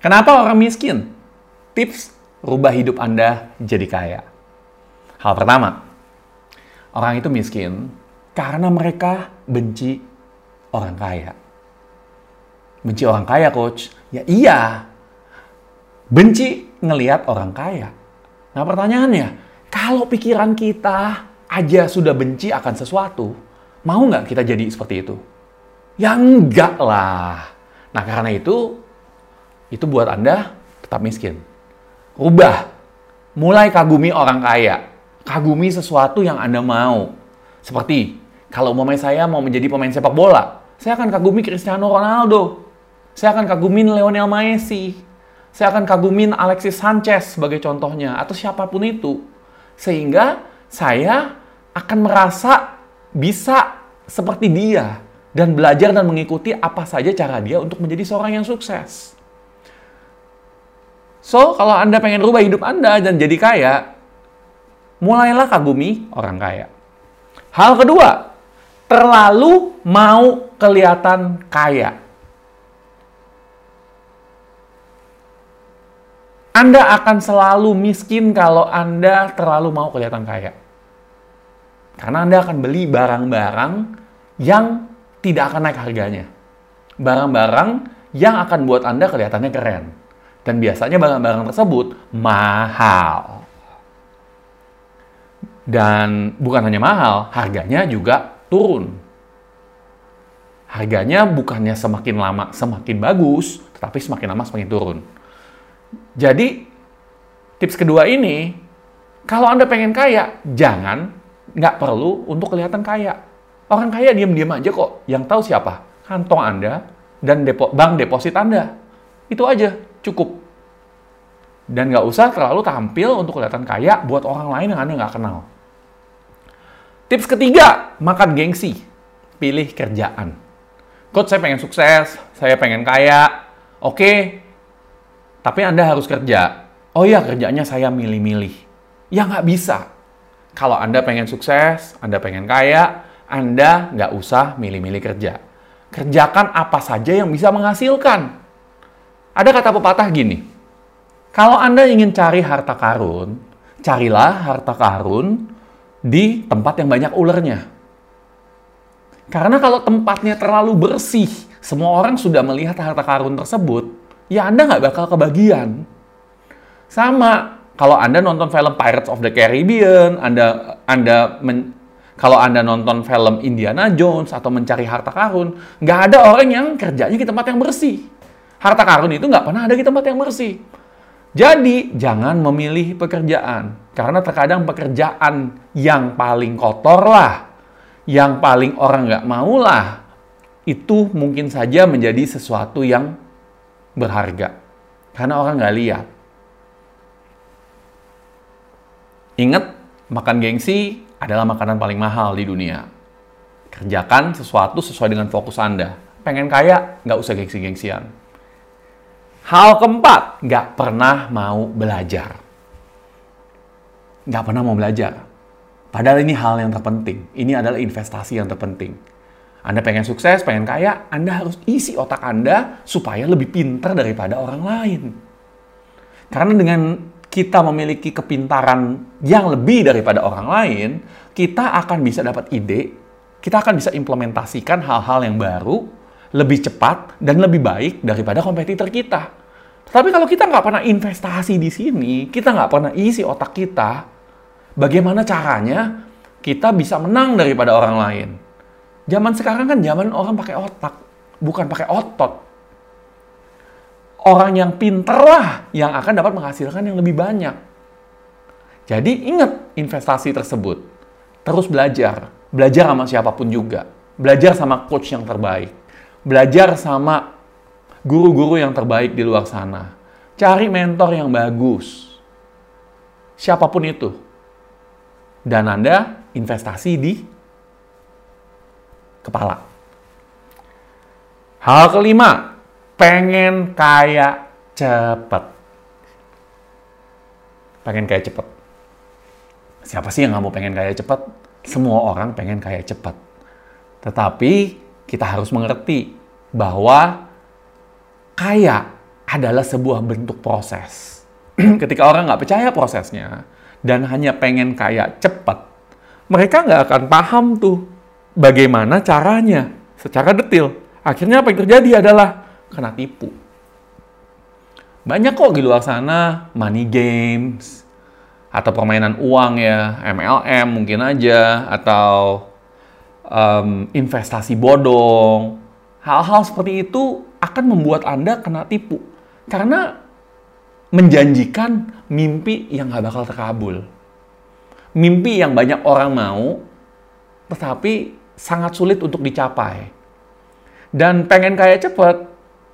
Kenapa orang miskin? Tips rubah hidup Anda jadi kaya. Hal pertama, orang itu miskin karena mereka benci orang kaya. Benci orang kaya, coach? Ya iya. Benci ngelihat orang kaya. Nah pertanyaannya, kalau pikiran kita aja sudah benci akan sesuatu, mau nggak kita jadi seperti itu? Ya enggak lah. Nah karena itu, itu buat Anda tetap miskin. Rubah. Mulai kagumi orang kaya. Kagumi sesuatu yang Anda mau. Seperti, kalau umpamanya saya mau menjadi pemain sepak bola, saya akan kagumi Cristiano Ronaldo. Saya akan kagumin Lionel Messi. Saya akan kagumin Alexis Sanchez sebagai contohnya. Atau siapa pun itu. Sehingga saya akan merasa bisa seperti dia. Dan belajar dan mengikuti apa saja cara dia untuk menjadi seorang yang sukses. So, kalau Anda pengen rubah hidup Anda dan jadi kaya, mulailah kagumi orang kaya. Hal kedua, terlalu mau kelihatan kaya. Anda akan selalu miskin kalau Anda terlalu mau kelihatan kaya. Karena Anda akan beli barang-barang yang tidak akan naik harganya. Barang-barang yang akan buat Anda kelihatannya keren. Dan biasanya barang-barang tersebut mahal. Dan bukan hanya mahal, harganya juga turun. Harganya bukannya semakin lama semakin bagus, tetapi semakin lama semakin turun. Jadi, tips kedua ini, kalau Anda pengen kaya, jangan, nggak perlu untuk kelihatan kaya. Orang kaya diam-diam aja kok. Yang tahu siapa? Kantong Anda dan depo, bank deposit Anda. Itu aja, cukup. Dan nggak usah terlalu tampil untuk kelihatan kaya buat orang lain yang Anda nggak kenal. Tips ketiga, makan gengsi. Pilih kerjaan. Coach, saya pengen sukses, saya pengen kaya. Oke, tapi Anda harus kerja. Oh iya, kerjanya saya milih-milih. Ya nggak bisa. Kalau Anda pengen sukses, Anda pengen kaya, anda nggak usah milih-milih kerja. Kerjakan apa saja yang bisa menghasilkan. Ada kata pepatah gini, kalau Anda ingin cari harta karun, carilah harta karun di tempat yang banyak ularnya. Karena kalau tempatnya terlalu bersih, semua orang sudah melihat harta karun tersebut, ya Anda nggak bakal kebagian. Sama, kalau Anda nonton film Pirates of the Caribbean, Anda Anda men, kalau Anda nonton film Indiana Jones atau mencari harta karun, nggak ada orang yang kerjanya di tempat yang bersih. Harta karun itu nggak pernah ada di tempat yang bersih. Jadi, jangan memilih pekerjaan. Karena terkadang pekerjaan yang paling kotor lah, yang paling orang nggak mau lah, itu mungkin saja menjadi sesuatu yang berharga. Karena orang nggak lihat. Ingat, makan gengsi adalah makanan paling mahal di dunia. Kerjakan sesuatu sesuai dengan fokus Anda. Pengen kaya, nggak usah gengsi-gengsian. Hal keempat, nggak pernah mau belajar. Nggak pernah mau belajar. Padahal ini hal yang terpenting. Ini adalah investasi yang terpenting. Anda pengen sukses, pengen kaya, Anda harus isi otak Anda supaya lebih pintar daripada orang lain. Karena dengan kita memiliki kepintaran yang lebih daripada orang lain, kita akan bisa dapat ide, kita akan bisa implementasikan hal-hal yang baru, lebih cepat, dan lebih baik daripada kompetitor kita. Tapi kalau kita nggak pernah investasi di sini, kita nggak pernah isi otak kita, bagaimana caranya kita bisa menang daripada orang lain? Zaman sekarang kan zaman orang pakai otak, bukan pakai otot orang yang pinter lah yang akan dapat menghasilkan yang lebih banyak. Jadi ingat investasi tersebut. Terus belajar. Belajar sama siapa pun juga. Belajar sama coach yang terbaik. Belajar sama guru-guru yang terbaik di luar sana. Cari mentor yang bagus. Siapa pun itu. Dan Anda investasi di kepala. Hal kelima, pengen kaya cepet. Pengen kaya cepet. Siapa sih yang nggak mau pengen kaya cepet? Semua orang pengen kaya cepet. Tetapi kita harus mengerti bahwa kaya adalah sebuah bentuk proses. Ketika orang nggak percaya prosesnya dan hanya pengen kaya cepat, mereka nggak akan paham tuh bagaimana caranya secara detail. Akhirnya apa yang terjadi adalah kena tipu. Banyak kok di luar sana money games atau permainan uang ya, MLM mungkin aja atau um, investasi bodong. Hal-hal seperti itu akan membuat Anda kena tipu karena menjanjikan mimpi yang gak bakal terkabul. Mimpi yang banyak orang mau, tetapi sangat sulit untuk dicapai. Dan pengen kaya cepet,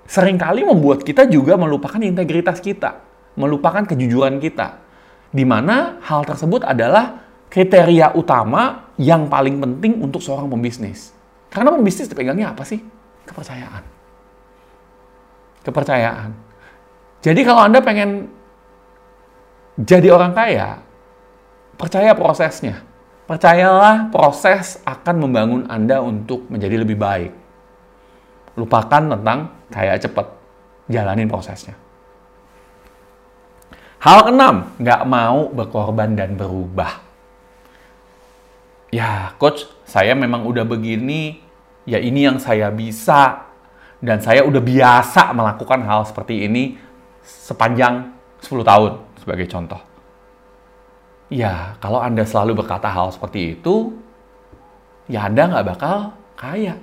sering kali membuat kita juga melupakan integritas kita, melupakan kejujuran kita. Di mana hal tersebut adalah kriteria utama yang paling penting untuk seorang pembisnis. Karena pembisnis dipegangnya apa sih? Kepercayaan. Kepercayaan. Jadi kalau Anda pengen jadi orang kaya, percaya prosesnya. Percayalah proses akan membangun Anda untuk menjadi lebih baik. Lupakan tentang kayak cepet. Jalanin prosesnya. Hal keenam, nggak mau berkorban dan berubah. Ya, coach, saya memang udah begini, ya ini yang saya bisa, dan saya udah biasa melakukan hal seperti ini sepanjang 10 tahun, sebagai contoh. Ya, kalau Anda selalu berkata hal seperti itu, ya Anda nggak bakal kaya.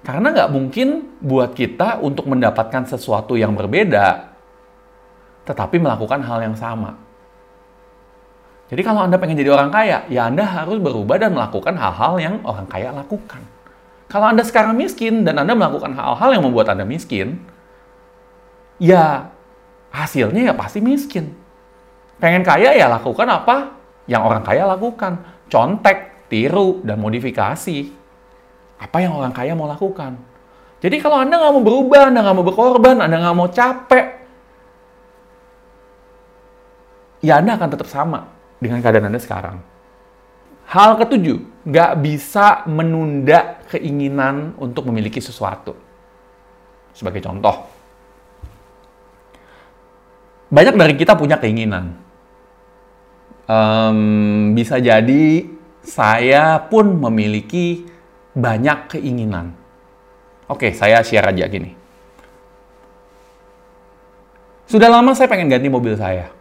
Karena nggak mungkin buat kita untuk mendapatkan sesuatu yang berbeda, tetapi melakukan hal yang sama. Jadi kalau Anda pengen jadi orang kaya, ya Anda harus berubah dan melakukan hal-hal yang orang kaya lakukan. Kalau Anda sekarang miskin dan Anda melakukan hal-hal yang membuat Anda miskin, ya hasilnya ya pasti miskin. Pengen kaya ya lakukan apa yang orang kaya lakukan. Contek, tiru, dan modifikasi apa yang orang kaya mau lakukan. Jadi kalau Anda nggak mau berubah, Anda nggak mau berkorban, Anda nggak mau capek, ya Anda akan tetap sama dengan keadaan Anda sekarang. Hal ketujuh, nggak bisa menunda keinginan untuk memiliki sesuatu. Sebagai contoh, banyak dari kita punya keinginan. Um, bisa jadi saya pun memiliki banyak keinginan. Oke, saya share aja gini. Sudah lama saya pengen ganti mobil saya.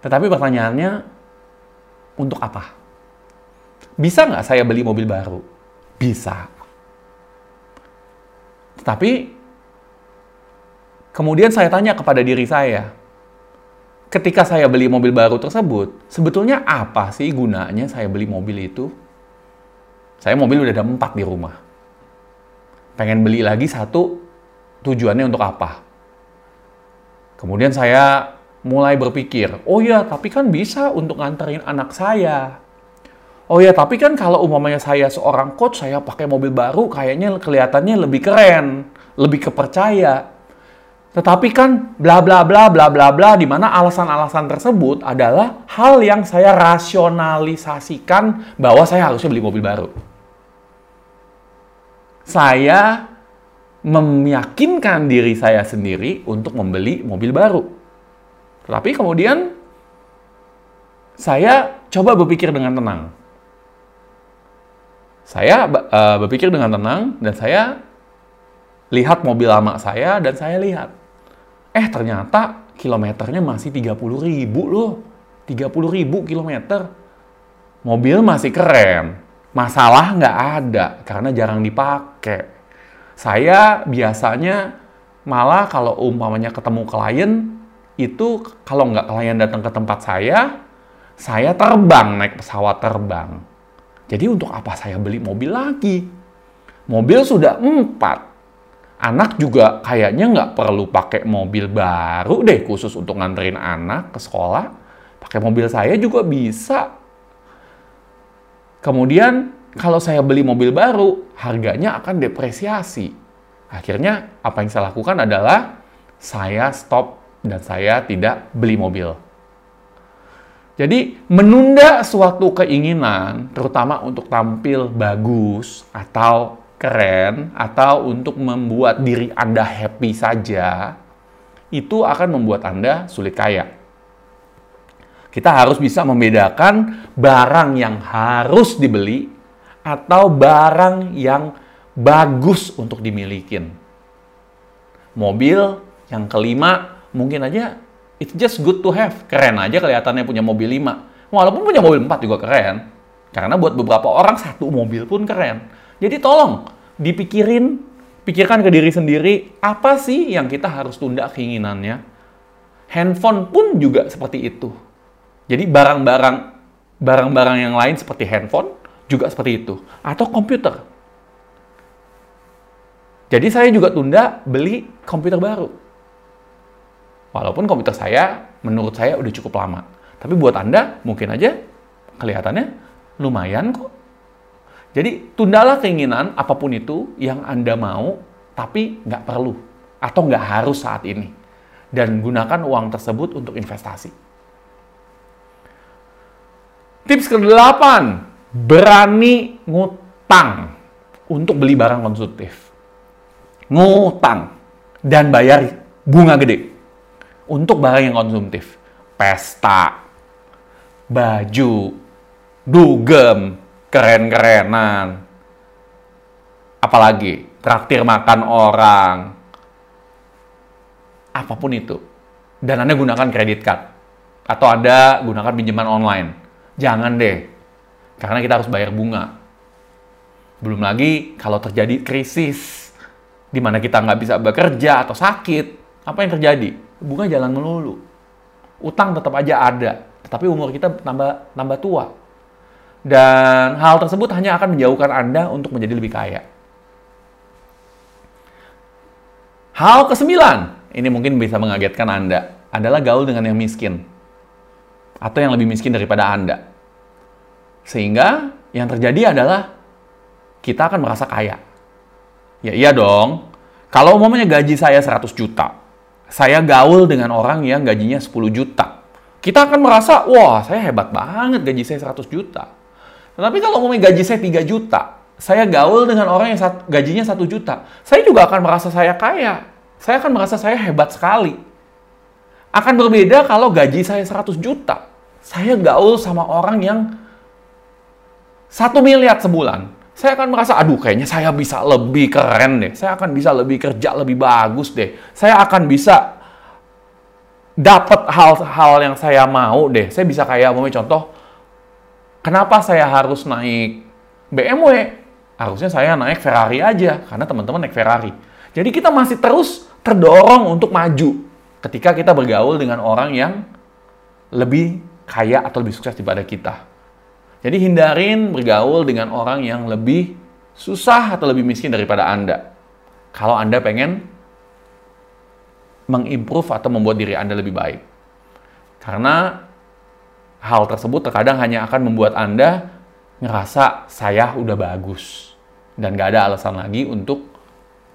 Tetapi pertanyaannya, untuk apa? Bisa nggak saya beli mobil baru? Bisa. Tetapi, kemudian saya tanya kepada diri saya, ketika saya beli mobil baru tersebut, sebetulnya apa sih gunanya saya beli mobil itu? Saya mobil udah ada empat di rumah. Pengen beli lagi satu, tujuannya untuk apa? Kemudian saya mulai berpikir, oh ya, tapi kan bisa untuk nganterin anak saya. Oh ya, tapi kan kalau umpamanya saya seorang coach, saya pakai mobil baru, kayaknya kelihatannya lebih keren, lebih kepercaya. Tetapi kan bla bla bla bla bla bla di mana alasan-alasan tersebut adalah hal yang saya rasionalisasikan bahwa saya harusnya beli mobil baru saya meyakinkan diri saya sendiri untuk membeli mobil baru. Tapi kemudian saya coba berpikir dengan tenang. Saya uh, berpikir dengan tenang dan saya lihat mobil lama saya dan saya lihat. Eh ternyata kilometernya masih 30 ribu loh. 30 ribu kilometer. Mobil masih keren masalah nggak ada karena jarang dipakai. Saya biasanya malah kalau umpamanya ketemu klien itu kalau nggak klien datang ke tempat saya, saya terbang naik pesawat terbang. Jadi untuk apa saya beli mobil lagi? Mobil sudah empat. Anak juga kayaknya nggak perlu pakai mobil baru deh khusus untuk nganterin anak ke sekolah. Pakai mobil saya juga bisa Kemudian kalau saya beli mobil baru, harganya akan depresiasi. Akhirnya apa yang saya lakukan adalah saya stop dan saya tidak beli mobil. Jadi menunda suatu keinginan, terutama untuk tampil bagus atau keren atau untuk membuat diri Anda happy saja, itu akan membuat Anda sulit kaya. Kita harus bisa membedakan barang yang harus dibeli atau barang yang bagus untuk dimiliki. Mobil yang kelima mungkin aja it's just good to have. Keren aja kelihatannya punya mobil lima. Walaupun punya mobil empat juga keren. Karena buat beberapa orang satu mobil pun keren. Jadi tolong dipikirin, pikirkan ke diri sendiri, apa sih yang kita harus tunda keinginannya? Handphone pun juga seperti itu jadi barang-barang barang-barang yang lain seperti handphone juga seperti itu atau komputer. Jadi saya juga tunda beli komputer baru. Walaupun komputer saya menurut saya udah cukup lama. Tapi buat Anda mungkin aja kelihatannya lumayan kok. Jadi tundalah keinginan apa pun itu yang Anda mau tapi nggak perlu atau nggak harus saat ini. Dan gunakan uang tersebut untuk investasi. Tips ke-8, berani ngutang untuk beli barang konsumtif. Ngutang dan bayar bunga gede untuk barang yang konsumtif. Pesta, baju, dugem, keren-kerenan. Apalagi traktir makan orang. Apa pun itu. Dan Anda gunakan kredit card. Atau Anda gunakan pinjaman online Jangan deh, karena kita harus bayar bunga. Belum lagi kalau terjadi krisis, di mana kita nggak bisa bekerja atau sakit, apa yang terjadi? Bunga jalan melulu. Utang tetap aja ada, tetapi umur kita tambah tambah tua. Dan hal tersebut hanya akan menjauhkan Anda untuk menjadi lebih kaya. Hal kesembilan, ini mungkin bisa mengagetkan Anda, adalah gaul dengan yang miskin. Atau yang lebih miskin daripada Anda. Sehingga yang terjadi adalah kita akan merasa kaya. Ya iya dong. Kalau umumnya gaji saya 100 juta, saya gaul dengan orang yang gajinya 10 juta. Kita akan merasa, wah saya hebat banget gaji saya 100 juta. Tetapi kalau umumnya gaji saya 3 juta, saya gaul dengan orang yang gajinya 1 juta, saya juga akan merasa saya kaya. Saya akan merasa saya hebat sekali. Akan berbeda kalau gaji saya 100 juta. Saya gaul sama orang yang satu miliar sebulan, saya akan merasa, aduh kayaknya saya bisa lebih keren deh. Saya akan bisa lebih kerja lebih bagus deh. Saya akan bisa dapat hal-hal yang saya mau deh. Saya bisa kayak, mau contoh, kenapa saya harus naik BMW? Harusnya saya naik Ferrari aja, karena teman-teman naik Ferrari. Jadi kita masih terus terdorong untuk maju ketika kita bergaul dengan orang yang lebih kaya atau lebih sukses daripada kita. Jadi hindarin bergaul dengan orang yang lebih susah atau lebih miskin daripada Anda. Kalau Anda pengen mengimprove atau membuat diri Anda lebih baik. Karena hal tersebut terkadang hanya akan membuat Anda ngerasa saya udah bagus. Dan gak ada alasan lagi untuk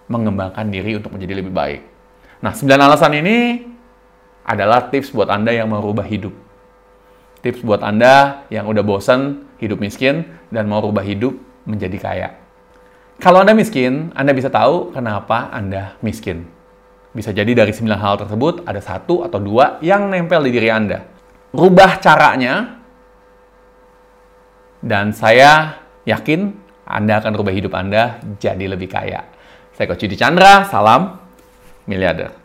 mengembangkan diri untuk menjadi lebih baik. Nah, sembilan alasan ini adalah tips buat Anda yang merubah hidup tips buat Anda yang udah bosan hidup miskin dan mau rubah hidup menjadi kaya. Kalau Anda miskin, Anda bisa tahu kenapa Anda miskin. Bisa jadi dari 9 hal tersebut ada satu atau dua yang nempel di diri Anda. Rubah caranya, dan saya yakin Anda akan rubah hidup Anda jadi lebih kaya. Saya Coach Yudi Chandra, salam miliarder.